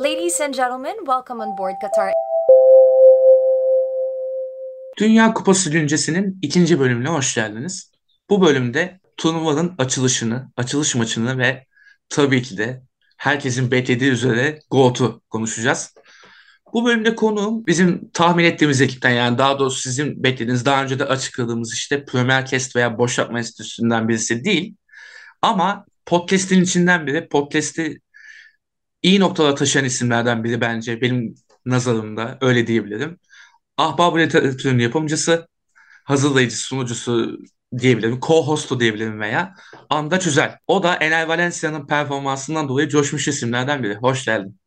Ladies and gentlemen, welcome on board Qatar. Dünya Kupası güncesinin ikinci bölümüne hoş geldiniz. Bu bölümde turnuvanın açılışını, açılış maçını ve tabii ki de herkesin beklediği üzere GOAT'u konuşacağız. Bu bölümde konuğum bizim tahmin ettiğimiz ekipten yani daha doğrusu sizin beklediğiniz daha önce de açıkladığımız işte Premier Cast veya Boş Yapma Enstitüsü'nden birisi değil. Ama podcast'in içinden biri, podcast'i iyi noktalara taşıyan isimlerden biri bence benim nazarımda öyle diyebilirim. Ahbab Literatür'ün yapımcısı, hazırlayıcısı, sunucusu diyebilirim. Co-host'u diyebilirim veya Anda Çüzel. O da Enel Valencia'nın performansından dolayı coşmuş isimlerden biri. Hoş geldin.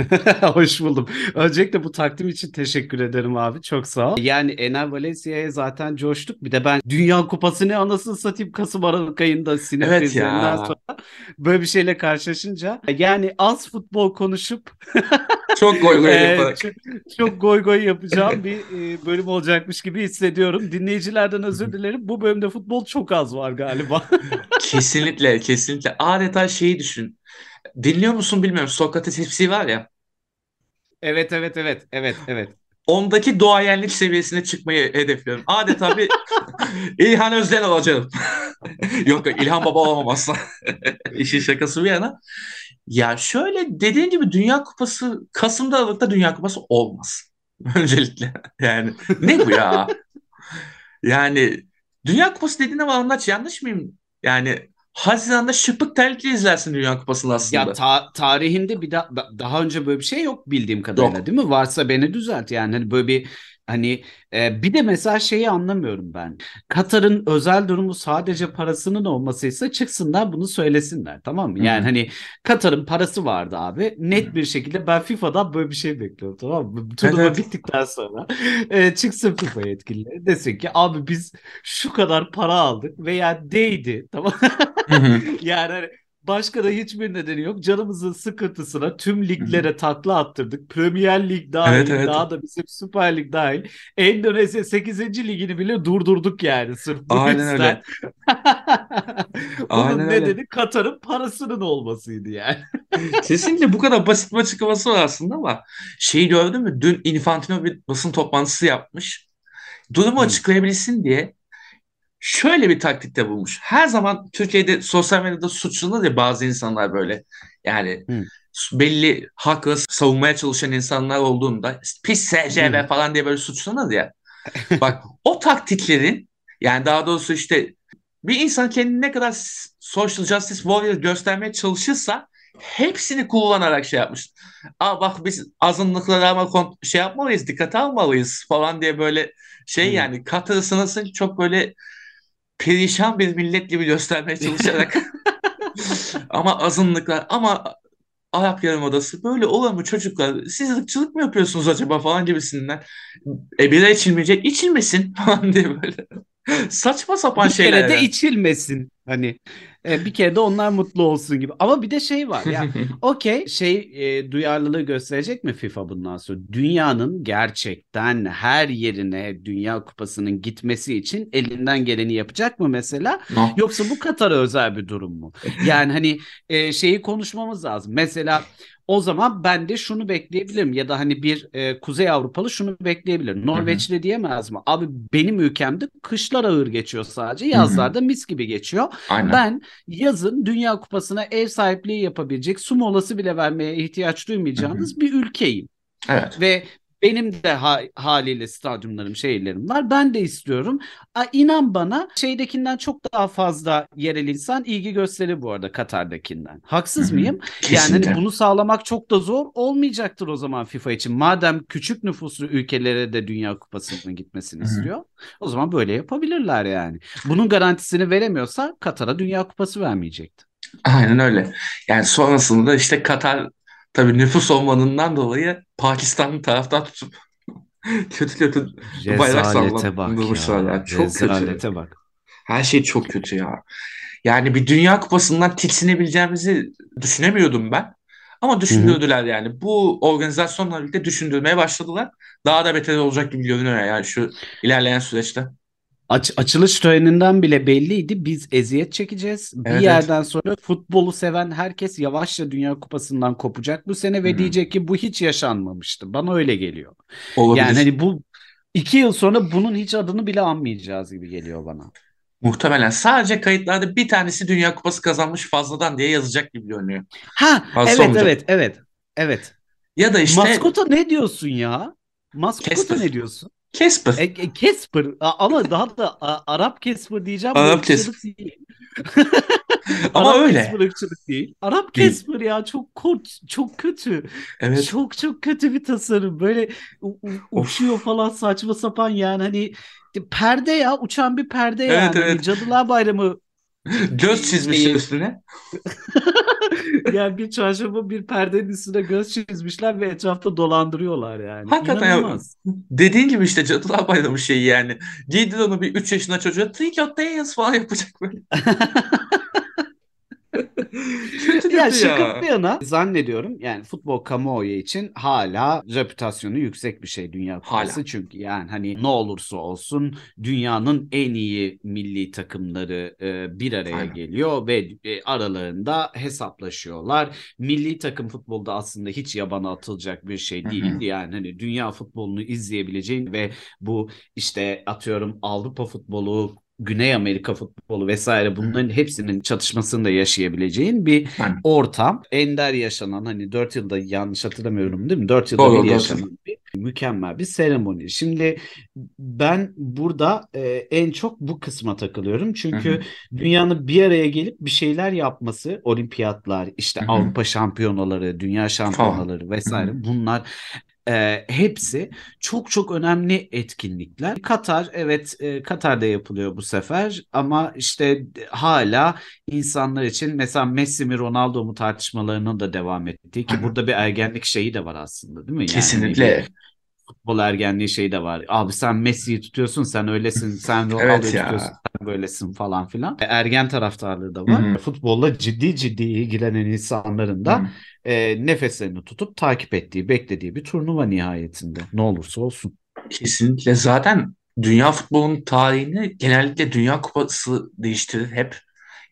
Hoş buldum. Öncelikle bu takdim için teşekkür ederim abi. Çok sağ ol. Yani Enel Valencia'ya zaten coştuk. Bir de ben Dünya Kupası'nı anasını satayım Kasım Aralık ayında sinir Evet ya. sonra böyle bir şeyle karşılaşınca yani az futbol konuşup Çok goy goy yaparak. çok, çok goy goy yapacağım bir e, bölüm olacakmış gibi hissediyorum. Dinleyicilerden özür dilerim. Bu bölümde futbol çok az var galiba. Kesinlikle, kesinlikle. Adeta şeyi düşün. Dinliyor musun bilmiyorum. Sokrates hepsi var ya. Evet evet evet evet evet. Ondaki doğayenlik seviyesine çıkmayı hedefliyorum. Adeta bir İlhan Özden olacağım. yok yok İlhan Baba olamam asla. İşin şakası bir yana. Ya şöyle dediğin gibi Dünya Kupası Kasım'da Aralık'ta Dünya Kupası olmaz. Öncelikle. Yani ne bu ya? Yani Dünya Kupası dediğine anlaç yanlış mıyım? Yani Haziran'da şıpık terlikle izlersin Dünya Kupası'nı aslında. Ya ta- tarihinde bir da- da- daha önce böyle bir şey yok bildiğim kadarıyla Yok. değil mi? Varsa beni düzelt yani hani böyle bir hani e, bir de mesela şeyi anlamıyorum ben. Katar'ın özel durumu sadece parasının olmasıysa çıksınlar bunu söylesinler tamam mı? Yani hı. hani Katar'ın parası vardı abi. Net bir şekilde ben FIFA'dan böyle bir şey bekliyorum tamam mı? Turnuva evet. bittikten sonra e, çıksın FIFA yetkilileri desin ki abi biz şu kadar para aldık veya değdi tamam yani hani başka da hiçbir nedeni yok. Canımızın sıkıntısına tüm liglere takla attırdık. Premier Lig dahil, Evet evet. daha da bizim Süper Lig dahil. Endonezya 8. ligini bile durdurduk yani sırf bu Aynen yüzden. öyle. Bunun Aynen öyle. nedeni Katar'ın parasının olmasıydı yani. Kesinlikle bu kadar basit bir açıklaması var aslında ama şeyi gördün mü? Dün Infantino bir basın toplantısı yapmış. Durumu açıklayabilsin diye şöyle bir taktikte bulmuş. Her zaman Türkiye'de sosyal medyada suçlanır ya bazı insanlar böyle. Yani Hı. belli hakla savunmaya çalışan insanlar olduğunda pis SCV Hı. falan diye böyle suçlanır ya. Bak o taktiklerin yani daha doğrusu işte bir insan kendini ne kadar social justice warrior göstermeye çalışırsa hepsini kullanarak şey yapmış. Aa bak biz azınlıklara ama şey yapmalıyız, dikkate almalıyız falan diye böyle şey Hı. yani Katar'ı sınırsın çok böyle perişan bir millet gibi göstermeye çalışarak ama azınlıklar ama Arap Yarımadası böyle olur mu çocuklar? Siz ırkçılık mı yapıyorsunuz acaba falan gibisinden. E bira içilmeyecek, içilmesin falan diye böyle. Saçma sapan Bir şeyler kere de yani. içilmesin. Hani e, bir kere de onlar mutlu olsun gibi. Ama bir de şey var ya. Okey şey e, duyarlılığı gösterecek mi FIFA bundan sonra? Dünyanın gerçekten her yerine Dünya Kupası'nın gitmesi için elinden geleni yapacak mı mesela? No. Yoksa bu Katar'a özel bir durum mu? Yani hani e, şeyi konuşmamız lazım. Mesela o zaman ben de şunu bekleyebilirim ya da hani bir e, Kuzey Avrupalı şunu bekleyebilir. Norveçli diyemez mi? Abi benim ülkemde kışlar ağır geçiyor sadece. Yazlarda mis gibi geçiyor. Aynen. Ben yazın Dünya Kupası'na ev sahipliği yapabilecek su molası bile vermeye ihtiyaç duymayacağınız bir ülkeyim. Evet. Ve benim de ha- haliyle stadyumlarım, şehirlerim var. Ben de istiyorum. A, inan bana şeydekinden çok daha fazla yerel insan ilgi gösterir bu arada Katar'dakinden. Haksız Hı hı. mıyım? Yani Kesinlikle. hani bunu sağlamak çok da zor olmayacaktır o zaman FIFA için. Madem küçük nüfuslu ülkelere de Dünya Kupası'nın gitmesini Hı hı. istiyor. O zaman böyle yapabilirler yani. Bunun garantisini veremiyorsa Katar'a Dünya Kupası vermeyecekti. Aynen öyle. Yani sonrasında işte Katar tabii nüfus olmanından dolayı Pakistanlı taraftar tutup kötü kötü bayrak Rezalete bak sallandırmışlar. Çok kötü. Rezalete bak. Her şey çok kötü ya. Yani bir Dünya Kupası'ndan tiksinebileceğimizi düşünemiyordum ben. Ama düşündürdüler yani. Bu organizasyonla birlikte düşündürmeye başladılar. Daha da beter olacak gibi görünüyor yani şu ilerleyen süreçte. Aç, açılış töreninden bile belliydi. Biz eziyet çekeceğiz. Bir Evet, yerden sonra futbolu seven herkes yavaşça Dünya Kupası'ndan kopacak bu sene ve Hı. diyecek ki bu hiç yaşanmamıştı. Bana öyle geliyor. Olabilir. Yani hani bu iki yıl sonra bunun hiç adını bile anmayacağız gibi geliyor bana. Muhtemelen sadece kayıtlarda bir tanesi Dünya Kupası kazanmış fazladan diye yazacak gibi görünüyor. Ha Fazla evet olmayacak. evet evet. Evet. Ya da işte Maskota ne diyorsun ya? Maskota Casper. ne diyorsun? Casper. E, e, Casper ama daha da a- Arap Casper diyeceğim. Arap ırkçılık değil. Ama Arap öyle. Casper ırkçılık değil. Arap Değil. Casper ya çok kurt, çok kötü. Evet. Çok çok kötü bir tasarım. Böyle u- u- uçuyor falan saçma sapan yani hani perde ya uçan bir perde Evet, yani. Hani evet. Cadılar Bayramı Göz çizmişler üstüne. yani bir çarşafın bir perdenin üstüne göz çizmişler ve etrafta dolandırıyorlar yani. Hakikaten ya. İnanılmaz. Dediğin gibi işte Cadılar Bayramı şeyi yani. Giydir onu bir 3 yaşında çocuğa or Dance falan yapacak böyle. Ya şaka bir yana zannediyorum yani futbol kamuoyu için hala reputasyonu yüksek bir şey Dünya Kupası. Çünkü yani hani ne olursa olsun dünyanın en iyi milli takımları e, bir araya Aynen. geliyor ve e, aralarında hesaplaşıyorlar. Milli takım futbolda aslında hiç yabana atılacak bir şey değil. Yani hani dünya futbolunu izleyebileceğin ve bu işte atıyorum Avrupa futbolu Güney Amerika futbolu vesaire bunların hepsinin çatışmasını da yaşayabileceğin bir ortam. Ender yaşanan hani 4 yılda yanlış hatırlamıyorum değil mi? 4 yılda Doğru, bir yaşanan bir mükemmel bir seremoni. Şimdi ben burada e, en çok bu kısma takılıyorum. Çünkü dünyanın bir araya gelip bir şeyler yapması, olimpiyatlar, işte. Avrupa şampiyonaları, dünya şampiyonaları vesaire bunlar e, hepsi çok çok önemli etkinlikler. Katar evet e, Katar'da yapılıyor bu sefer ama işte hala insanlar için mesela Messi mi Ronaldo mu tartışmalarının da devam ettiği ki burada bir ergenlik şeyi de var aslında değil mi? Yani Kesinlikle. futbol ergenliği şeyi de var. Abi sen Messi'yi tutuyorsun, sen öylesin, sen Evet Ronaldo'yu ya. tutuyorsun, sen böylesin falan filan. E, Ergen taraftarlığı da var. hı. Futbolla ciddi ciddi ilgilenen insanların da e, nefeslerini tutup takip ettiği, beklediği bir turnuva nihayetinde. Ne olursa olsun. Kesinlikle. Zaten dünya futbolunun tarihini genellikle Dünya Kupası değiştirir hep.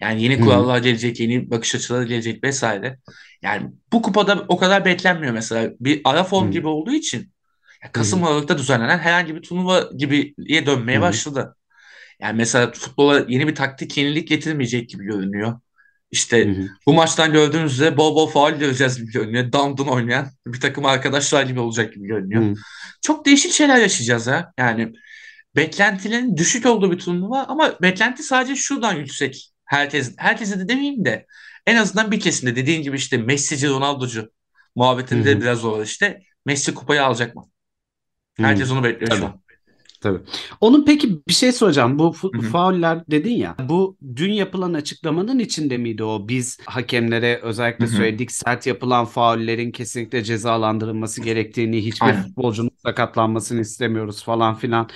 Yani yeni kurallar gelecek, yeni bakış açıları gelecek vesaire. Yani bu kupada o kadar beklenmiyor mesela. Bir ara form Hı. gibi olduğu için Kasım. Aralık'ta düzenlenen herhangi bir turnuva gibiye dönmeye Hı hı. başladı. Yani mesela futbola yeni bir taktik yenilik getirmeyecek gibi görünüyor. Hı İşte hı. bu maçtan gördüğünüz üzere bol bol faul göreceğiz gibi görünüyor. Down oynayan bir takım arkadaşlar gibi olacak gibi görünüyor. Hı. Çok değişik şeyler yaşayacağız ha. Yani beklentilerin düşük olduğu bir turnuva ama beklenti sadece şuradan yüksek. Herkes, herkese de demeyeyim de en azından bir kesimde dediğin gibi işte Messi'ci, Ronaldo'cu Hı muhabbetinde hı. biraz zor işte. Messi kupayı alacak mı? Hı. Herkes onu bekliyor şu Tabii. an. Tabii. Onun peki bir şey soracağım. Bu fauller dedin ya. Bu dün yapılan açıklamanın içinde miydi o? Biz hakemlere özellikle hı. söyledik sert yapılan faullerin kesinlikle cezalandırılması gerektiğini, hiçbir Aynen. futbolcunun sakatlanmasını istemiyoruz falan filan.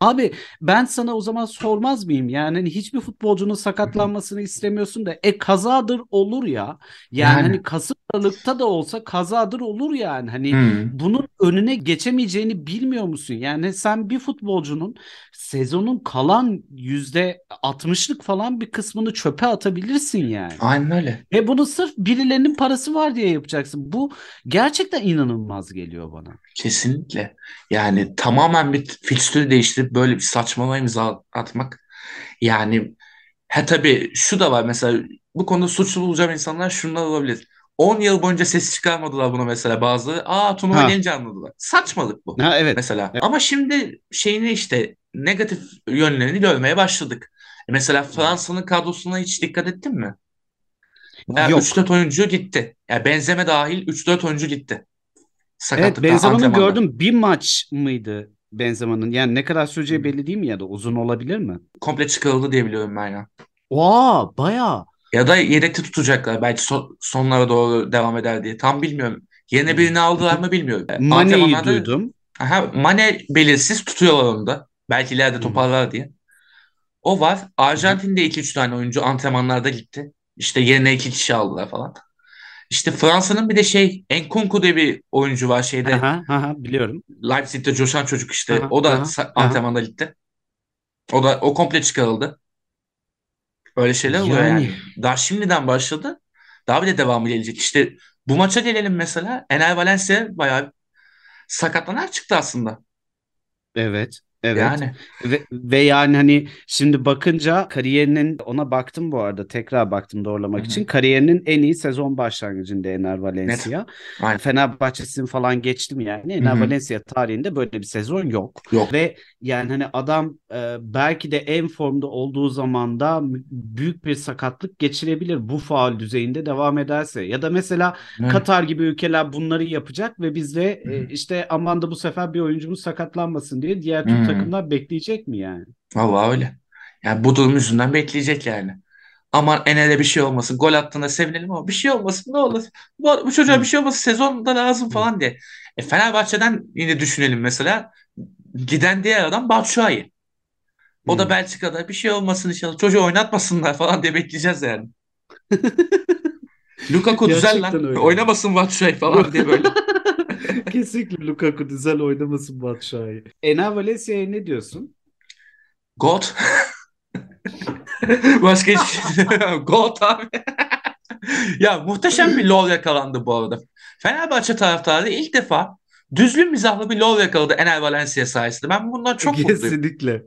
Abi ben sana o zaman sormaz mıyım? Yani hani hiçbir futbolcunun sakatlanmasını istemiyorsun da e kazadır olur ya. Yani Yani. hani Kasım Aralık'ta da olsa kazadır olur yani. Hani Hı. bunun önüne geçemeyeceğini bilmiyor musun? Yani sen bir futbolcunun sezonun kalan yüzde 60'lık falan bir kısmını çöpe atabilirsin yani. Aynen öyle. Ve bunu sırf birilerinin parası var diye yapacaksın. Bu gerçekten inanılmaz geliyor bana. Kesinlikle. Yani tamamen bir fikstürü değiştirip böyle bir saçmalama imza atmak. Yani he tabii şu da var mesela bu konuda suçlu bulacağım insanlar şunlar olabilir. 10 yıl boyunca ses çıkarmadılar buna mesela bazıları. Aa turnuva gelince anladılar. Saçmalık bu Ha evet. mesela. Evet. Ama şimdi şeyini işte negatif yönlerini görmeye başladık. E Mesela Fransa'nın kadrosuna hiç dikkat ettin mi? Yani Yok. 3-4 oyuncu gitti. Yani Benzema dahil 3-4 oyuncu gitti. Evet Benzema'nın gördüm bir maç mıydı Benzema'nın? Yani ne kadar süreceği belli değil mi ya da uzun olabilir mi? Komple çıkarıldı diye biliyorum ben ya. Oha bayağı. Ya da yedekte tutacaklar. Belki son- sonlara doğru devam eder diye. Tam bilmiyorum. Yerine birini aldılar mı bilmiyorum. E, Mane'yi duydum. aha, Mane belirsiz tutuyorlar onu da. Belki ileride Hı. toparlar diye. O var. Arjantin'de 2-3 tane oyuncu antrenmanlarda gitti. İşte yerine 2 kişi aldılar falan. İşte Fransa'nın bir de şey Nkunku diye bir oyuncu var şeyde. Aha, aha, biliyorum. Leipzig'te coşan çocuk işte. Aha, O da aha, sa- aha. antrenmanda gitti. O da o komple çıkarıldı. Öyle şeyler oluyor Yani. yani. Daha şimdiden başladı. Daha bile devamı gelecek. İşte bu maça gelelim mesela. Ener Valencia bayağı sakatlanarak çıktı aslında. Evet. Evet. Yani Ve, ve yani hani şimdi bakınca kariyerinin ona baktım bu arada tekrar baktım doğrulamak için kariyerinin en iyi sezon başlangıcında Ener Valencia. aynen. Fenerbahçe'sini falan geçtim yani. Ener Hı hı. Valencia tarihinde böyle bir sezon yok. Yok. Ve yani hani adam e, belki de en formda olduğu zamanda büyük bir sakatlık geçirebilir bu faul düzeyinde devam ederse. Ya da mesela Evet. Katar gibi ülkeler bunları yapacak ve biz de e, işte aman da bu sefer bir oyuncumuz sakatlanmasın diye diğer hı. Takımlar bekleyecek mi yani? Vallahi öyle. Yani bu durum yüzünden bekleyecek yani. Aman Ener'e bir şey olmasın. Gol attığında sevinelim ama bir şey olmasın ne olur. Bu, bu çocuğa bir şey olmasın sezonda lazım falan diye. E, Fenerbahçe'den yine düşünelim mesela. Giden diğer adam Batshuayi. O da. Belçika'da bir şey olmasın inşallah. Çocuğu oynatmasınlar falan diye bekleyeceğiz yani. Lukaku düzel lan. Öyle. Oynamasın Batshuayi falan diye böyle. Kesinlikle Lukaku güzel oynamasın Batshuayi. Ener Valencia'ya ne diyorsun? God. Başka hiç şey God abi. Ya muhteşem bir lol yakalandı bu arada. Fenerbahçe taraftarı ilk defa düzgün mizahlı bir lol yakaladı Ener Valencia sayesinde. Ben bundan çok mutluyum. Kesinlikle.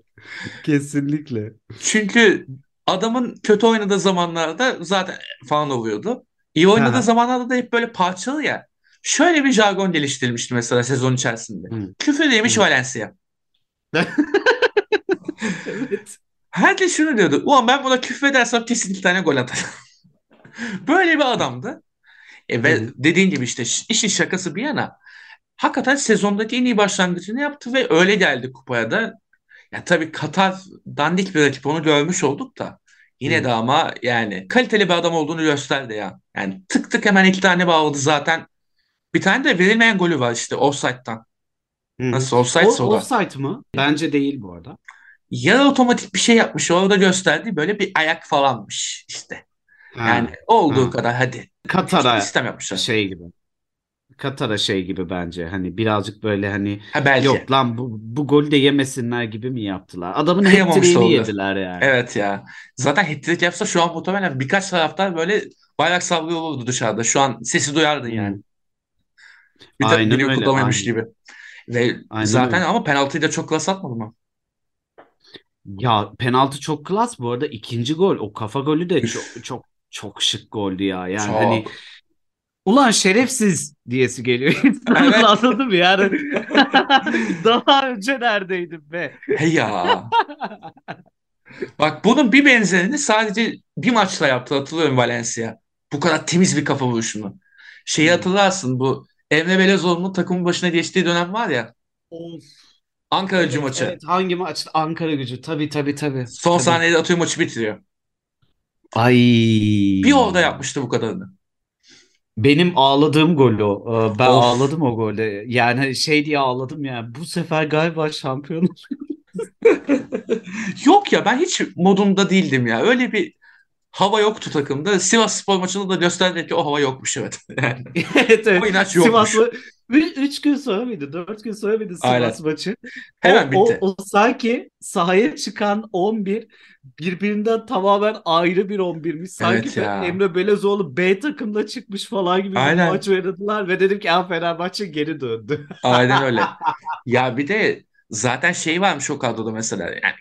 Kesinlikle. Çünkü adamın kötü oynadığı zamanlarda zaten falan oluyordu. İyi oynadığı Aha. zamanlarda da hep böyle parçalı ya. Şöyle bir jargon geliştirilmişti mesela sezon içerisinde. Hı. Küfür yemiş Hı. Valencia. Evet. Herkes şunu diyordu. Ulan ben buna küfredersem kesin iki tane gol atar. Böyle bir adamdı. E, ve hı. dediğin gibi işte işin şakası bir yana hakikaten sezondaki en iyi başlangıcını yaptı ve öyle geldi kupaya da. Ya tabii Katar dandik bir rakip onu görmüş olduk da yine Hı. de ama yani kaliteli bir adam olduğunu gösterdi ya. Yani tık tık hemen iki tane bağladı zaten. Bir tane de verilmeyen golü var işte offside'dan. Hı. Nasıl O offside'sa o da. offside mı? Bence değil bu arada. Yarı otomatik bir şey yapmış. Orada gösterdiği böyle bir ayak falanmış işte. Ha. Yani olduğu ha. kadar hadi. Katar'a İstem yapmışlar. şey gibi. Katar'a şey gibi bence. Hani birazcık böyle hani Ha belki. yok lan bu, bu golü de yemesinler gibi mi yaptılar? Adamın hat-trick'ini yediler yani. Evet ya. Zaten hat-trick yapsa şu an muhtemelen birkaç taraftar böyle bayrak sallıyor olurdu dışarıda. Şu an sesi duyardın yani. Bir Aynen takım öyle, kutlamaymış aynen. gibi. Ve Aynen zaten öyle. ama penaltıyı da çok klas atmadı mı? Ya penaltı çok klas bu arada. ikinci gol o kafa golü de çok çok çok şık goldü ya. Yani Çok. hani ulan şerefsiz diyesi geliyor Evet. anladın mı? Yani daha önce neredeydin be? He ya. Bak bunun bir benzerini sadece bir maçla yaptı hatırlıyorum Valencia. Bu kadar temiz bir kafa vuruşunu. Şeyi hatırlarsın bu Emre Belezoğlu'nun takımın başına geçtiği dönem var ya. Of. Ankara gücü Evet, maçı. evet. Hangi maç? Ankara gücü. Tabii tabii tabii. Son Tabii. saniyede atıyor maçı bitiriyor. Ay. Bir orada yapmıştı bu kadarını. Benim ağladığım gol o. Ee, Ben Of. ağladım o golde. Yani şey diye ağladım ya. Bu sefer galiba şampiyon. Yok ya ben hiç modunda değildim ya. Öyle bir hava yoktu takımda. Sivas Spor maçında da gösterdi ki o hava yokmuş evet. Yani Evet evet. o inanç yokmuş. Sivas'la 3 gün sonra mıydı? 4 gün sonra mıydı Sivas Aynen. maçı? Hemen o, bitti. O, o sanki sahaya çıkan 11 birbirinden tamamen ayrı bir 11'miş. Sanki Evet ya. Emre Belezoğlu B takımda çıkmış falan gibi bir Aynen. maç oynadılar ve dedim ki "Aa, Fenerbahçe geri döndü. Aynen öyle. Ya bir de zaten şey varmış o kadroda mesela. Yani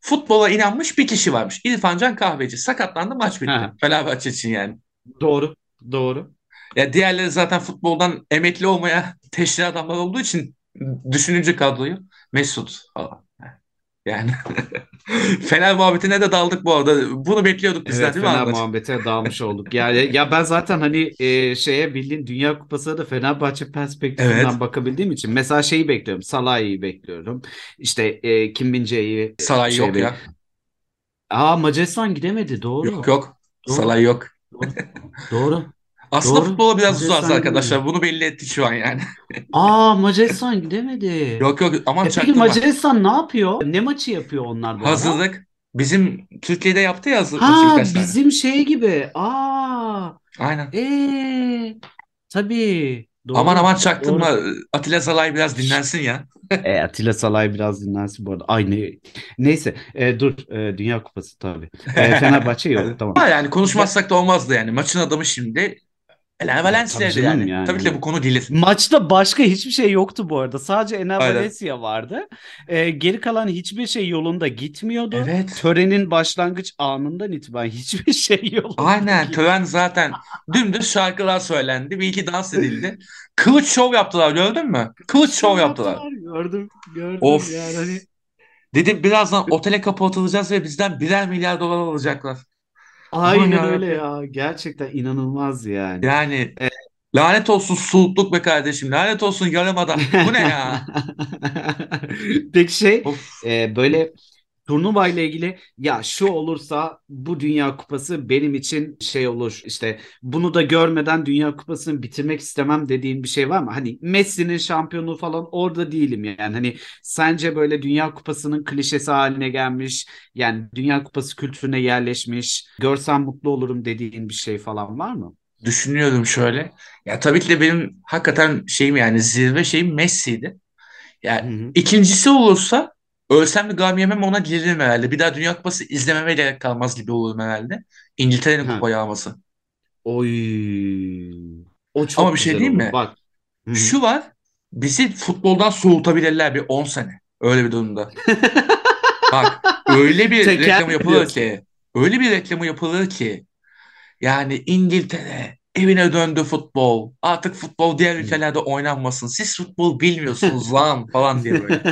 futbola inanmış bir kişi varmış. İrfan Can Kahveci. Sakatlandı maç bitti. Ha. Fenerbahçe için yani. Doğru. Doğru. Ya diğerleri zaten futboldan emekli olmaya teşne adamlar olduğu için düşününce kadroyu Mesut falan. Yani Fener muhabbetine de daldık bu arada. Bunu bekliyorduk bizden Evet değil mi Fener Anlaç? muhabbete dalmış olduk. Yani ya ben zaten hani e, şeye bildiğin Dünya Kupası'na da Fenerbahçe perspektifinden Evet. bakabildiğim için mesela şeyi bekliyorum. Salah'ı bekliyorum. İşte e, Kim Min-jae'yi Salah şey yok bek- ya. Aa Macaristan gidemedi. Doğru. Yok yok. Doğru. Salah yok. Doğru. Doğru. Aslında Doğru. futbola biraz Macaristan uzağız arkadaşlar. Bunu belli ettik şu an yani. Aa Macaristan gidemedi. Yok yok aman E peki. Macaristan ne yapıyor? Ne maçı yapıyor onlar bu ara? Hazırlık. Bizim Türkiye'de yaptı ya hazırlık maçı Ha tane. bizim şey gibi. Aa Aynen. ee tabii. Doğru. Aman aman çaktırma. Doğru. Atilla Salay biraz dinlensin ya. E, Atilla Salay biraz dinlensin bu arada. Ay ne... Neyse e, dur E, Dünya Kupası tabii. E, Fenerbahçe yok tamam. Ama yani konuşmazsak da olmazdı yani. Maçın adamı şimdi Ener Valencia'ydı yani. yani. Tabii ki de bu konu gelir. Maçta başka hiçbir şey yoktu bu arada. Sadece Aynen. Valencia vardı. E, geri kalan hiçbir şey yolunda gitmiyordu. Evet. Törenin başlangıç anından itibaren hiçbir şey yolunda Aynen gitmiyordu. tören zaten dümdüz şarkılar söylendi. Bir iki dans edildi. Kılıç şov yaptılar gördün mü? Kılıç şov yaptılar. Gördüm, gördüm Of. yani hani Dedim birazdan otele kapatılacağız ve bizden birer milyar dolar alacaklar. Aynen Aman öyle ya. Gerçekten inanılmaz yani. Yani lanet olsun soğukluk be kardeşim. Lanet olsun yarım adam. Bu ne ya? Peki şey Of. e, böyle turnuva ile ilgili ya şu olursa bu Dünya Kupası benim için şey olur işte bunu da görmeden Dünya Kupası'nı bitirmek istemem dediğin bir şey var mı? Hani Messi'nin şampiyonluğu falan orada değilim yani. Hani sence böyle Dünya Kupası'nın klişesi haline gelmiş yani Dünya Kupası kültürüne yerleşmiş görsem mutlu olurum dediğin bir şey falan var mı? Düşünüyorum şöyle. Ya tabii ki de benim hakikaten şeyim yani zirve şeyim Messi'ydi. Yani Hı hı. ikincisi olursa ölsem de gam yemem ona gelirim herhalde. Bir daha Dünya Kupası izlememe gerek kalmaz gibi olurum herhalde. İngiltere'nin Ha. kupayı alması. Oy. O çok Ama bir şey güzel diyeyim olur. mi? Bak. Hı hı. Şu var. Bizi futboldan soğutabilirler bir 10 sene. Öyle bir durumda. Bak öyle bir Teker reklamı yapılır diyorsun. ki. Öyle bir reklamı yapılır ki. Yani İngiltere evine döndü futbol. Artık futbol diğer ülkelerde oynanmasın. Siz futbol bilmiyorsunuz lan falan diye böyle.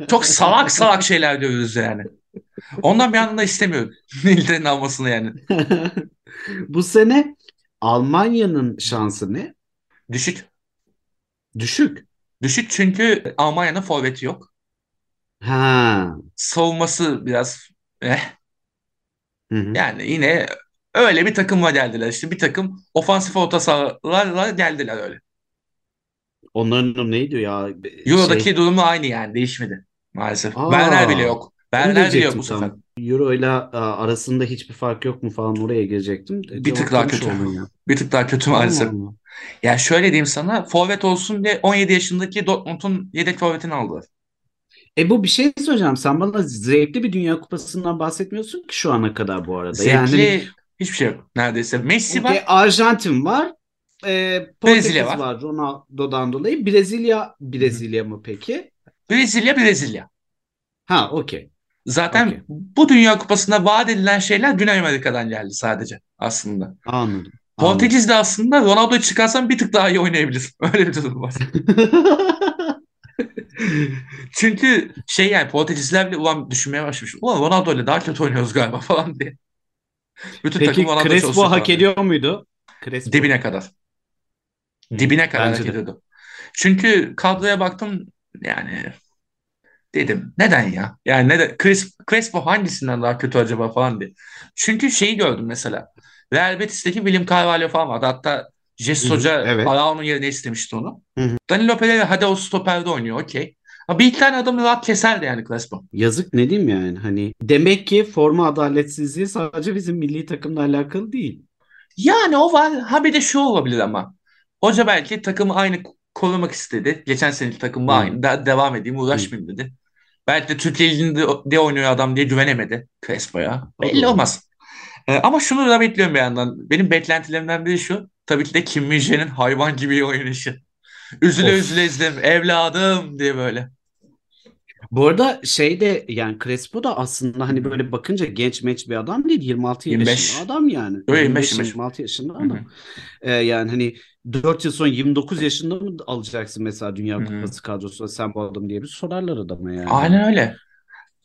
Çok salak salak şeyler diyoruz yani. Ondan bir yandan da istemiyorum. İngiltere'nin almasını yani. Bu sene Almanya'nın şansı ne? Düşük. Düşük. Düşük çünkü Almanya'nın forveti yok. Ha. Savunması biraz eh. Hı hı. Yani yine öyle bir takımla geldiler. İşte bir takım ofansif orta sahalarla geldiler öyle. Onların adı neydi ya? Euro'daki Şey, durumu aynı yani değişmedi maalesef. Aa, Werner bile yok. Werner bile yok bu sefer. Euro ile arasında hiçbir fark yok mu falan oraya girecektim. Bir tık daha kötü. ya. Bir tık daha kötü Allah maalesef. Allah. Yani şöyle diyeyim sana forvet olsun diye 17 yaşındaki Dortmund'un yedek forvetini aldılar. E bu bir şey söyleyeceğim. Sen bana zevkli bir Dünya Kupası'ndan bahsetmiyorsun ki şu ana kadar bu arada. Yani Zevkli hani hiçbir şey yok neredeyse. Messi e, var. Arjantin var. E, Portekiz Brezilya var. var Ronaldo'dan dolayı. Brezilya Brezilya mı peki? Brezilya Brezilya. Ha okey. Zaten Okey. bu Dünya Kupası'nda vaat edilen şeyler Güney Amerika'dan geldi sadece aslında. Anladım. Anladım. Portekiz de aslında Ronaldo'yu çıkarsan bir tık daha iyi oynayabilir. Öyle bir durum var. Çünkü şey yani Portekizler bile ulan düşünmeye başlamış. Ulan Ronaldo ile daha kötü oynuyoruz galiba falan diye. Bütün Peki takım Crespo hak ediyor muydu? Crespo. Dibine kadar. Dibine kadar Bence hak de. ediyordu. Çünkü kadroya baktım yani dedim neden ya? Yani neden? Cres- Crespo hangisinden daha kötü acaba falan diye. Çünkü şeyi gördüm mesela. Real Betis'teki William Carvalho falan vardı. Hatta hı, Hoca evet. Arao'nun yerine istemişti onu. Hı hı. Danilo Pereira hadi o stoperde oynuyor okey. Ama bir iki tane adamı rahat keserdi yani Crespo. Yazık ne diyeyim yani hani demek ki forma adaletsizliği sadece bizim milli takımla alakalı değil. Yani o var. Ha bir de şu olabilir ama. Hoca belki takımı aynı korumak istedi. Geçen seneki takımla Hı. aynı. Da- devam edeyim uğraşmayayım dedi. Belki de Türkiye Ligi'nde de oynuyor adam diye güvenemedi Crespo'ya. Belli olmaz. Ee, ama şunu da bekliyorum bir yandan. Benim beklentilerimden biri şu. Tabii ki de Kim Min-jae'nin hayvan gibi oynayışı. Üzüle Of. üzüle izledim. Evladım diye böyle. Bu arada şey de yani Crespo da aslında hani böyle bakınca genç meç bir adam değil. 26 25. yaşında adam yani. Öyle 25, 26 yaşında adam. hı. Ee, yani hani 4 yıl sonra 29 yaşında mı alacaksın mesela Dünya. Kupası kadrosuna sen bu adam diye bir sorarlar adama yani. Aynen öyle.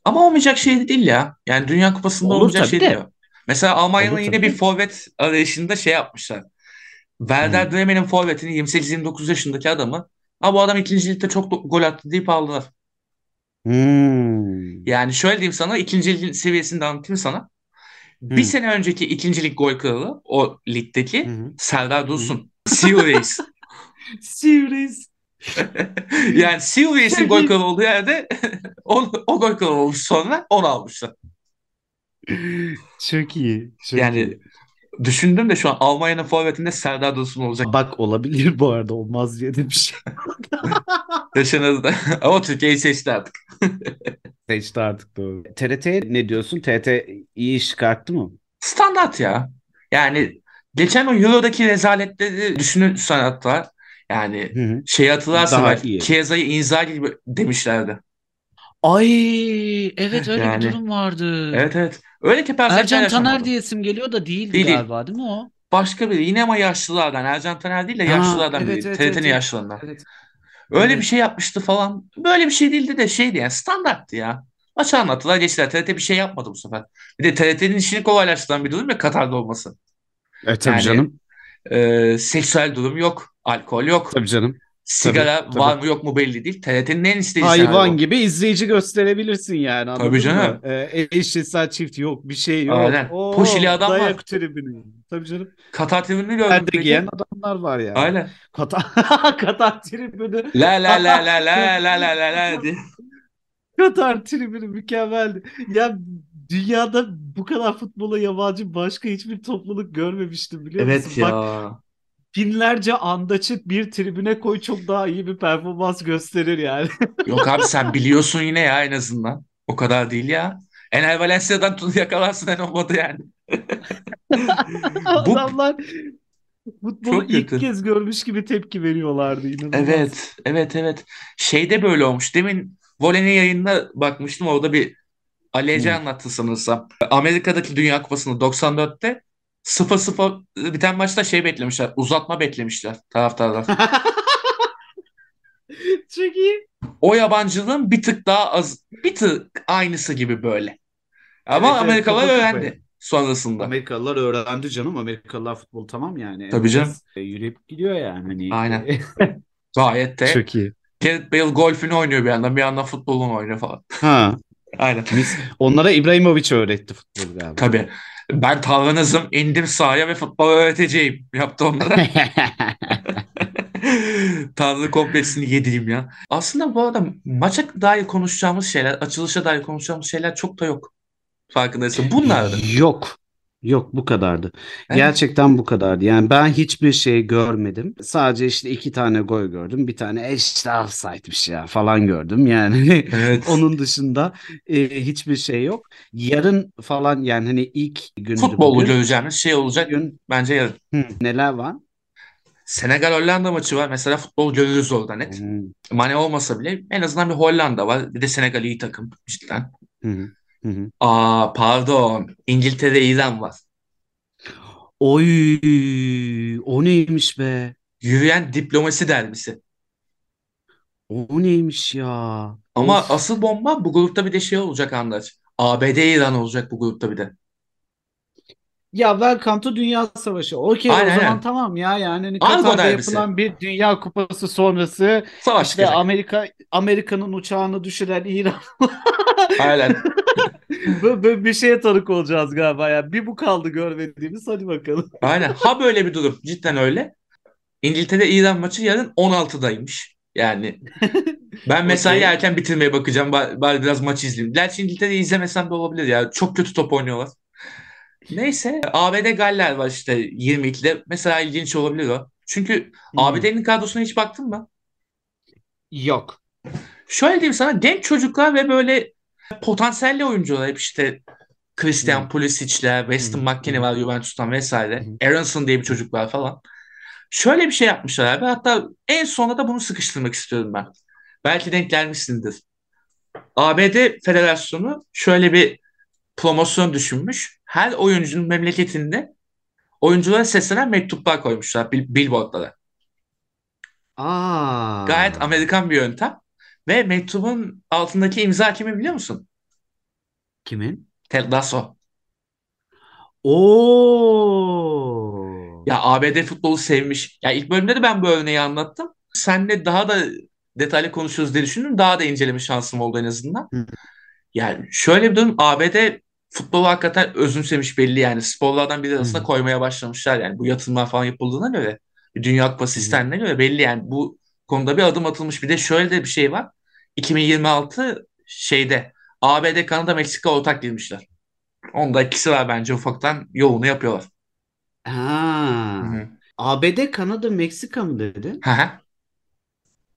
Ama olmayacak şey değil ya. Yani Dünya Kupası'nda Olur olmayacak şey de. değil. Mesela Almanya'nın Olur yine tabii bir forvet arayışında şey yapmışlar. Werder Hı. Bremen'in forvetini 28-29 yaşındaki adamı ama bu adam ikinci ligde çok gol attı deyip aldılar. Hmm. Yani şöyle diyeyim sana ikinci lig seviyesini de anlatayım sana. Bir Hı. sene önceki ikincilik gol kralı o ligdeki hı. Serdar Dursun. Seal Reis. Serious. Yani Seal Reis'in gol kralı olduğu yerde o, o gol kralı olmuş sonra onu almışlar. Çok iyi. Çok Yani iyi. Düşündüm de şu an Almanya'nın forvetinde Serdar Dursun olacak. Bak olabilir bu arada olmaz diye de bir şey. Yaşanır da. Ama Türkiye'yi seçti artık. Seçti artık doğru. TRT ne diyorsun? TRT iyi iş çıkarttı mı? Standart ya. Yani geçen o Euro'daki rezaletleri düşünün sanatlar. Yani Hı hı. şey iyi. Chiesa'yı Inzaghi gibi demişlerdi. Ay evet öyle Yani, bir durum vardı. Evet evet. Öyle kepazelikler Ercan Taner yaşanmadı. diye isim geliyor da değildi Değil, değil. galiba değil mi o? Başka biri. Yine ama yaşlılardan. Ercan Taner değil de Ha, yaşlılardan evet, biri. evet, TRT'nin evet, evet. yaşlılarından. Evet. Öyle Evet. bir şey yapmıştı falan. Böyle bir şey değildi de şeydi yani standarttı ya. Maçı anlattılar geçtiler. TRT bir şey yapmadı bu sefer. Bir de TRT'nin işini kolaylaştıran bir durum ya Katar'da olması. E, tabii Yani, canım. Ee, seksüel durum yok. Alkol yok. Tabii canım. Sigara tabii. var mı yok mu belli değil. TRT'nin en istediği Hayvan gibi izleyici gösterebilirsin yani Tabii canım. mı? Ee, eşcinsel çift yok bir şey yok. Aynen. Oo, Poşili adam var. dayak tribünü. Tabii canım. Katar tribününü gördüm giyen adamlar var yani. Aynen. Katar, Katar tribünü. La la la la la la la la la diye. Katar tribünü mükemmeldi. Ya dünyada bu kadar futbola yabancı başka hiçbir topluluk görmemiştim biliyor Evet musun? Bak ya. Binlerce andaçık bir tribüne koy çok daha iyi bir performans gösterir yani. Yok abi sen biliyorsun yine ya en azından. O kadar değil ya. Enel Valencia'dan tut yakalarsın en olmadı yani. Bu Adamlar futbolu Çok ilk kötü. kez görmüş gibi tepki veriyorlardı inanılmaz. Evet, evet, evet. Şeyde böyle olmuş. Demin Vole'nin yayınına bakmıştım. Orada bir Ali Ece Hı. anlattı sanırsam. Amerika'daki Dünya Kupası'nı 94'te 0-0 biten maçta şey beklemişler. Uzatma beklemişler taraftarlar. Çok iyi. O yabancılığın bir tık daha az, bir tık aynısı gibi böyle. Ama Evet, evet, Amerikalılar kafa öğrendi kafaya. sonrasında. Amerikalılar öğrendi canım. Amerikalılar futbol tamam yani. Tabii canım. E, Yürüyüp gidiyor yani. Hani, Aynen. Gayet de. Çok iyi. Gareth Bale golfünü oynuyor bir yandan, bir yandan futbolunu oynuyor falan. Ha. Aynen. Onlara İbrahimovic öğretti futbolu galiba. Tabii. Ben tanrınızım, indim sahaya ve futbol öğreteceğim. Yaptı onlara. Tanrı kompleksini yedireyim ya. Aslında bu arada maça dair konuşacağımız şeyler, açılışa dair konuşacağımız şeyler çok da yok. Farkındaysan. Bunlardı. Yok. Yok bu kadardı. Evet. Gerçekten bu kadardı. Yani ben hiçbir şey görmedim. Sadece işte iki tane gol gördüm. Bir tane "E işte offside'miş ya falan gördüm. Yani Evet. onun dışında e, hiçbir şey yok. Yarın falan yani hani ilk gündü Futbollu bugün. göreceğimiz şey olacak Bugün bence yarın. Hı, neler var? Senegal Hollanda maçı var. Mesela futbol görürüz orada net. Hı, Mane olmasa bile en azından bir Hollanda var. Bir de Senegal iyi takım cidden. hı, hı, hı. Aa pardon. İngiltere İran var. Oy, o neymiş be? Yürüyen diplomasi derbisi. O neymiş ya? Ama Of. asıl bomba bu grupta bir de şey olacak Andaç. ABD İran olacak bu grupta bir de. Ya Welcome to Dünya Savaşı. Okey o zaman aynen. tamam ya yani hani Argo Katar'da derbisi. yapılan bir Dünya Kupası sonrası Savaş işte çıkacak. Amerika Amerika'nın uçağını düşüren İran Aynen. böyle, böyle bir şeye tanık olacağız galiba ya. Bir bu kaldı görmediğimiz hadi bakalım. Aynen. Ha böyle bir durum. Cidden öyle. İngiltere İran maçı yarın 16'daymış. Yani ben mesai Okey. erken bitirmeye bakacağım. Bari, bari biraz maç izleyeyim. Gerçi İngiltere'yi izlemesem de olabilir ya. Çok kötü top oynuyorlar. Neyse. ABD Galler var işte 22'de. Mesela ilginç olabilir o. Çünkü Hmm. ABD'nin kadrosuna hiç baktın mı? Yok. Şöyle diyeyim sana genç çocuklar ve böyle potansiyelli oyuncular hep işte Christian Hı. Pulisic'ler, Weston Hı. McKennie var Juventus'tan vesaire. Hı. Aronson diye bir çocuk var falan. Şöyle bir şey yapmışlar abi. Hatta en sonunda da bunu sıkıştırmak istiyorum ben. Belki denk gelmişsindir. ABD Federasyonu şöyle bir promosyon düşünmüş. Her oyuncunun memleketinde oyunculara seslenen mektuplar koymuşlar bil- billboardlara. Aa. Gayet Amerikan bir yöntem. Ve mektubun altındaki imza kimi biliyor musun? Kimin? Ted Lasso. Oo. Ya ABD futbolu sevmiş. Ya ilk bölümde de ben bu örneği anlattım. Seninle daha da detaylı konuşuruz diye düşündüm. Daha da inceleme şansım oldu en azından. Hı. Yani şöyle bir durum. ABD futbolu hakikaten özümsemiş belli yani. Sporlardan biri arasında Hı. koymaya başlamışlar yani. Bu yatırımlar falan yapıldığına göre. Dünya Kupası Hı. sistemine göre belli yani. Bu konuda bir adım atılmış. Bir de şöyle de bir şey var. 2026 şeyde ABD, Kanada, Meksika ortak girmişler. Onda ikisi var bence ufaktan yolunu yapıyorlar. Ha. Hı hı. ABD, Kanada, Meksika mı dedin? Hı hı.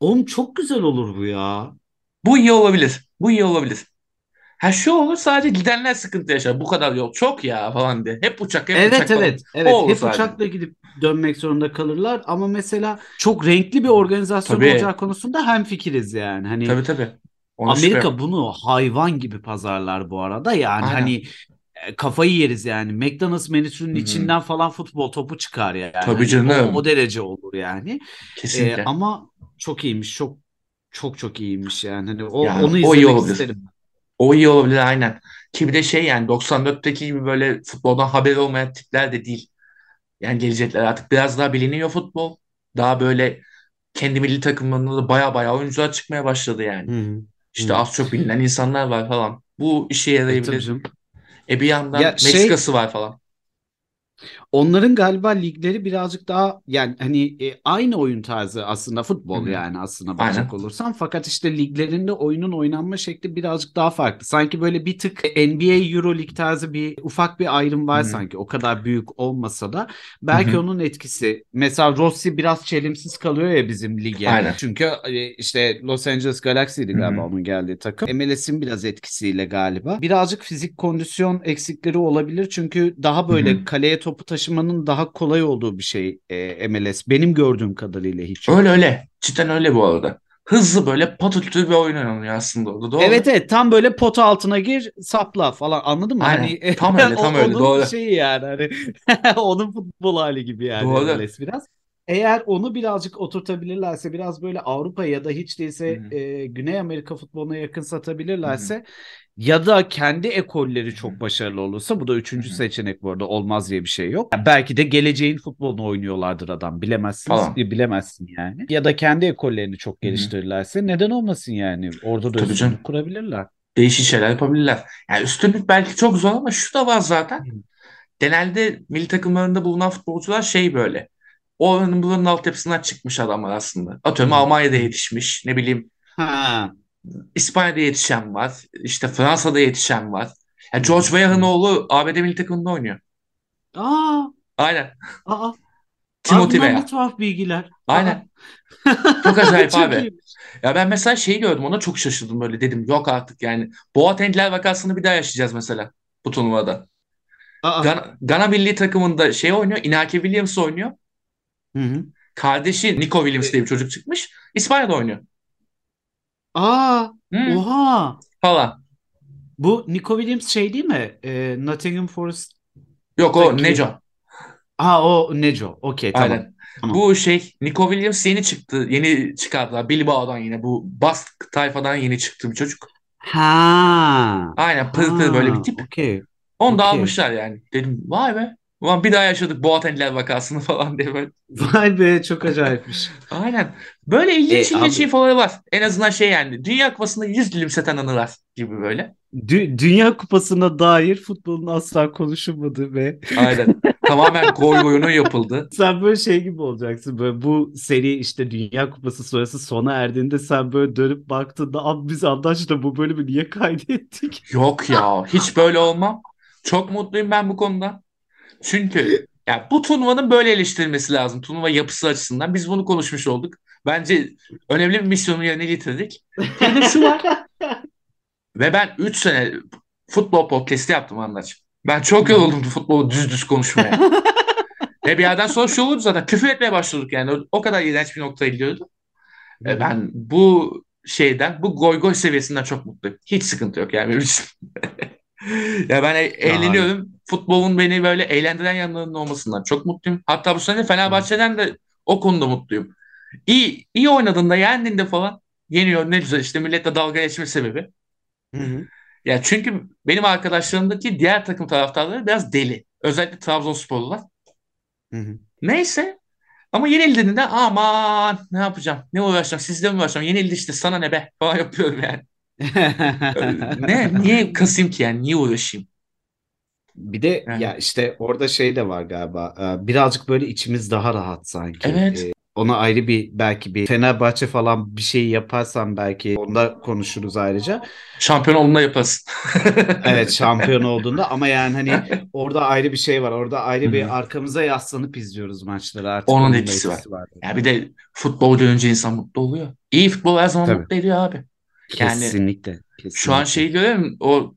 Oğlum çok güzel olur bu ya. Bu iyi olabilir. Bu iyi olabilir. Ha şu olur sadece gidenler sıkıntı yaşar. Bu kadar yol çok ya falan diye. Hep uçak hep Evet uçak falan. evet evet O hep sadece. uçakla gidip dönmek zorunda kalırlar ama mesela çok renkli bir organizasyon Tabii. olacağı konusunda hemfikiriz yani. Hani Tabii tabii. Şüphe Amerika yok. bunu hayvan gibi pazarlar bu arada yani Aynen. hani e, kafayı yeriz yani. McDonald's menüsünün hı. içinden falan futbol topu çıkar yani. Tabii Hani canım. o, o derece olur yani. Kesinlikle. ama çok iyiymiş. Çok çok çok iyiymiş yani. Hani o Yani onu o iyi izlemek olabilir. isterim. O iyi olabilir aynen. Ki bir de şey yani 94'teki gibi böyle futboldan haberi olmayan tipler de değil. Yani gelecekler artık biraz daha biliniyor futbol. Daha böyle kendi milli takımlarında da baya baya oyuncular çıkmaya başladı yani. Hı hı. İşte Hı. az çok bilinen insanlar var falan. Bu işe E yarayabilir. canım. E bir yandan Ya şey Meksika'sı var falan. Onların galiba ligleri birazcık daha yani hani e, aynı oyun tarzı aslında futbol hı. yani aslında bakacak olursan fakat işte liglerinde oyunun oynanma şekli birazcık daha farklı. Sanki böyle bir tık NBA Euro Lig tarzı bir ufak bir ayrım var hı. sanki o kadar büyük olmasa da belki hı. onun etkisi. Mesela Rossi biraz çelimsiz kalıyor ya bizim lige. Aynen. Çünkü e, işte Los Angeles Galaxy'ydi Hı galiba hı. onun geldiği takım. MLS'in biraz etkisiyle galiba. Birazcık fizik kondisyon eksikleri olabilir çünkü daha böyle kaleye topu taşımanın daha kolay olduğu bir şey e, MLS. Benim gördüğüm kadarıyla hiç. Öyle öyle. Cidden öyle bu arada. Hızlı böyle patırtı bir oyun oynanıyor aslında orada. Doğru. Evet evet tam böyle pot altına gir sapla falan anladın mı? Aynen. Hani Tam öyle tam öyle. Doğru. şeyi yani hani onun futbol hali gibi yani Doğru. MLS biraz. Eğer onu birazcık oturtabilirlerse biraz böyle Avrupa ya da hiç değilse hı. e, Güney Amerika futboluna yakın Hı hı. Ya da kendi ekolleri çok başarılı olursa bu da üçüncü seçenek bu arada olmaz diye bir şey yok. Yani belki de geleceğin futbolunu oynuyorlardır adam bilemezsiniz Falan. bilemezsin yani. Ya da kendi ekollerini çok geliştirirlerse neden olmasın yani orada da üstünlük kurabilirler. Değişik şeyler yapabilirler. Yani üstünlük belki çok zor ama şu da var zaten. Genelde milli takımlarında bulunan futbolcular şey böyle. Oranın buranın altyapısından çıkmış adamlar aslında. Atıyorum Hı. Almanya'da yetişmiş. Ne bileyim Ha. İspanya'da yetişen var. İşte Fransa'da yetişen var. Yani. George Hı Weah'ın hı. oğlu ABD milli takımında oynuyor. Aa, Aynen. aa. Timothy bunlar ne Weah. tuhaf bilgiler. Aa. Aynen. Çok acayip Çok abi. iyiymiş. Ya ben mesela şeyi gördüm ona çok şaşırdım böyle dedim yok artık yani. Boateng'ler vakasını bir daha yaşayacağız mesela bu turnuvada. Aa. Gana, Gana milli takımında şey oynuyor Inaki Williams oynuyor. Hı hı. Kardeşi Nico Williams E, diye bir çocuk çıkmış. İspanya'da oynuyor. Aa. Hı, Oha. falan. Bu Nico Williams şey değil mi? Ee, Nottingham Forest'taki. Yok o Neco. Aa o Neco. Okey tamam. Aynen. Tamam. Bu şey Nico Williams yeni çıktı. Yeni çıkardılar. Bilbao'dan yine. Bu Bask tayfadan yeni çıktı bir çocuk. Ha. Aynen pır pır böyle bir Ha. tip. Okey. Onu da Okey. almışlar yani. Dedim vay be. Ulan bir daha yaşadık Boateng'ler vakasını falan diye böyle. Vay be çok acayipmiş. Aynen. Böyle ilginç E, ilginç infoları var. En azından şey yani. Dünya Kupası'nda 100 gülümseten anılar gibi böyle. Dü- Dünya Kupası'na dair futbolun asla konuşulmadığı ve Aynen. Tamamen goy goyunun yapıldı. sen böyle şey gibi olacaksın böyle bu seri işte Dünya Kupası sonrası sona erdiğinde sen böyle dönüp baktığında abi biz anlaştık bu bölümü niye kaydettik? Yok ya. Hiç böyle olmam. Çok mutluyum ben bu konuda. Çünkü ya bu turnuvanın böyle eleştirilmesi lazım. Turnuva yapısı açısından. Biz bunu konuşmuş olduk. Bence önemli bir misyonu yerine getirdik. Bir şu var. Ve ben 3 sene futbol podcast'i yaptım anlaç. Ben çok yoruldum futbolu düz düz konuşmaya. Ve bir yerden sonra şu oldu zaten. Küfür etmeye başladık yani. O, kadar iğrenç bir noktaya gidiyordu. Ben bu şeyden, bu goy goy seviyesinden çok mutluyum. Hiç sıkıntı yok yani benim için. ya ben e- eğleniyorum. Futbolun beni böyle eğlendiren yanlarının olmasından çok mutluyum. Hatta bu sene Fenerbahçe'den de o konuda mutluyum. İyi, iyi oynadığında, yendiğinde falan yeniyor ne güzel işte milletle dalga geçme sebebi. Hı hı. Ya çünkü benim arkadaşlarımdaki diğer takım taraftarları biraz deli. Özellikle Trabzonsporlular. Hı hı. Neyse. Ama yenildiğinde aman ne yapacağım? Ne uğraşacağım? Sizle mi uğraşacağım? Yenildi işte sana ne be falan yapıyorum yani. Ne? Niye kasayım ki yani? Niye uğraşayım? Bir de Yani. ya işte orada şey de var galiba. Ee, Birazcık böyle içimiz daha rahat sanki. Evet. Ee, ona ayrı bir belki bir Fenerbahçe falan bir şey yaparsam belki onda konuşuruz ayrıca. Şampiyon olduğunda yaparız. Evet şampiyon olduğunda ama yani hani orada ayrı bir şey var. Orada ayrı bir arkamıza yaslanıp izliyoruz maçları artık. Onun da etkisi var. var. Ya bir de futbol görünce insan mutlu oluyor. İyi futbol her zaman Tabii. mutlu ediyor abi. Yani Kesinlikle. kesinlikle. Şu an şeyi görüyor musun? O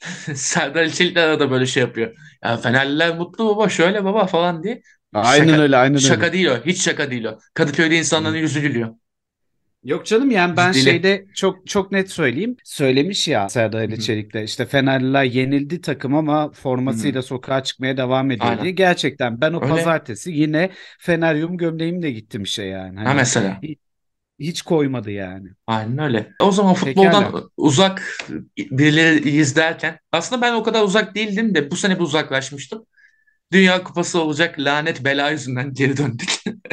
Serdar İçelikler de böyle şey yapıyor. Ya Fenerliler mutlu baba şöyle baba falan diye. Aynen Şaka- öyle aynen öyle. Şaka değil o. Hiç şaka değil o. Kadıköy'de insanların yüzü gülüyor. Yok canım yani ben Ciddili. şeyde çok çok net söyleyeyim. Söylemiş ya Serdar Ali. Çelik'te işte Fenerliler yenildi takım ama formasıyla sokağa çıkmaya devam ediyor Aynen. diye. Gerçekten ben o Öyle. pazartesi yine Feneryum gömleğimle gittim işe yani. Ha Hani mesela. Hiç koymadı yani. Aynen öyle. O zaman futboldan Pekala. uzak birileri izlerken aslında ben o kadar uzak değildim de bu sene bir uzaklaşmıştım. Dünya Kupası olacak lanet bela yüzünden geri döndük.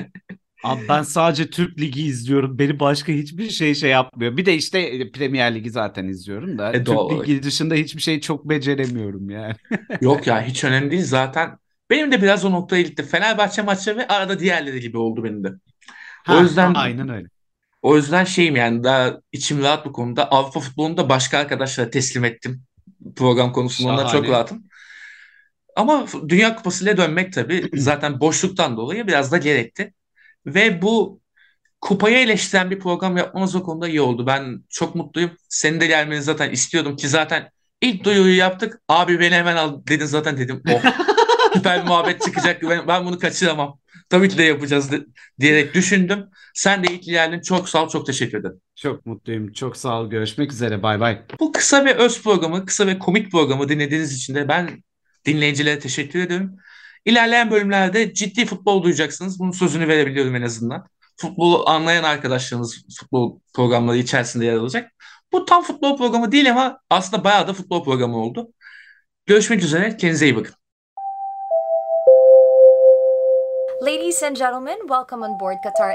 Abi ben sadece Türk Ligi izliyorum. Beni başka hiçbir şey şey yapmıyor. Bir de işte e, Premier Ligi zaten izliyorum da. E, Türk Ligi dışında hiçbir şey çok beceremiyorum yani. Yok ya hiç önemli değil zaten. Benim de biraz o noktaya gitti. Fenerbahçe maçları ve arada diğerleri gibi oldu benim de. O Ha, yüzden aynen öyle. O yüzden şeyim yani daha içim rahat bu konuda. Avrupa futbolunu da başka arkadaşlara teslim ettim. Program konusunda ondan çok rahatım. Ama Dünya Kupası ile dönmek tabii zaten boşluktan dolayı biraz da gerekti. Ve bu kupayı eleştiren bir program yapmamız o konuda iyi oldu. Ben çok mutluyum. Senin de gelmeni zaten istiyordum ki zaten ilk duyuruyu yaptık. Abi beni hemen al dedin zaten dedim. Oh süper muhabbet çıkacak. Ben, ben bunu kaçıramam. Tabii ki de yapacağız de- diyerek düşündüm. Sen de ilk geldin. Çok sağ ol. Çok teşekkür ederim. Çok mutluyum. Çok sağ ol. Görüşmek üzere. Bay bay. Bu kısa ve öz programı, kısa ve komik programı dinlediğiniz için de ben dinleyicilere teşekkür ediyorum. İlerleyen bölümlerde ciddi futbol duyacaksınız. Bunun sözünü verebiliyorum en azından. Futbolu anlayan arkadaşlarımız futbol programları içerisinde yer alacak. Bu tam futbol programı değil ama aslında bayağı da futbol programı oldu. Görüşmek üzere. Kendinize iyi bakın. Ladies and gentlemen, welcome on board Qatar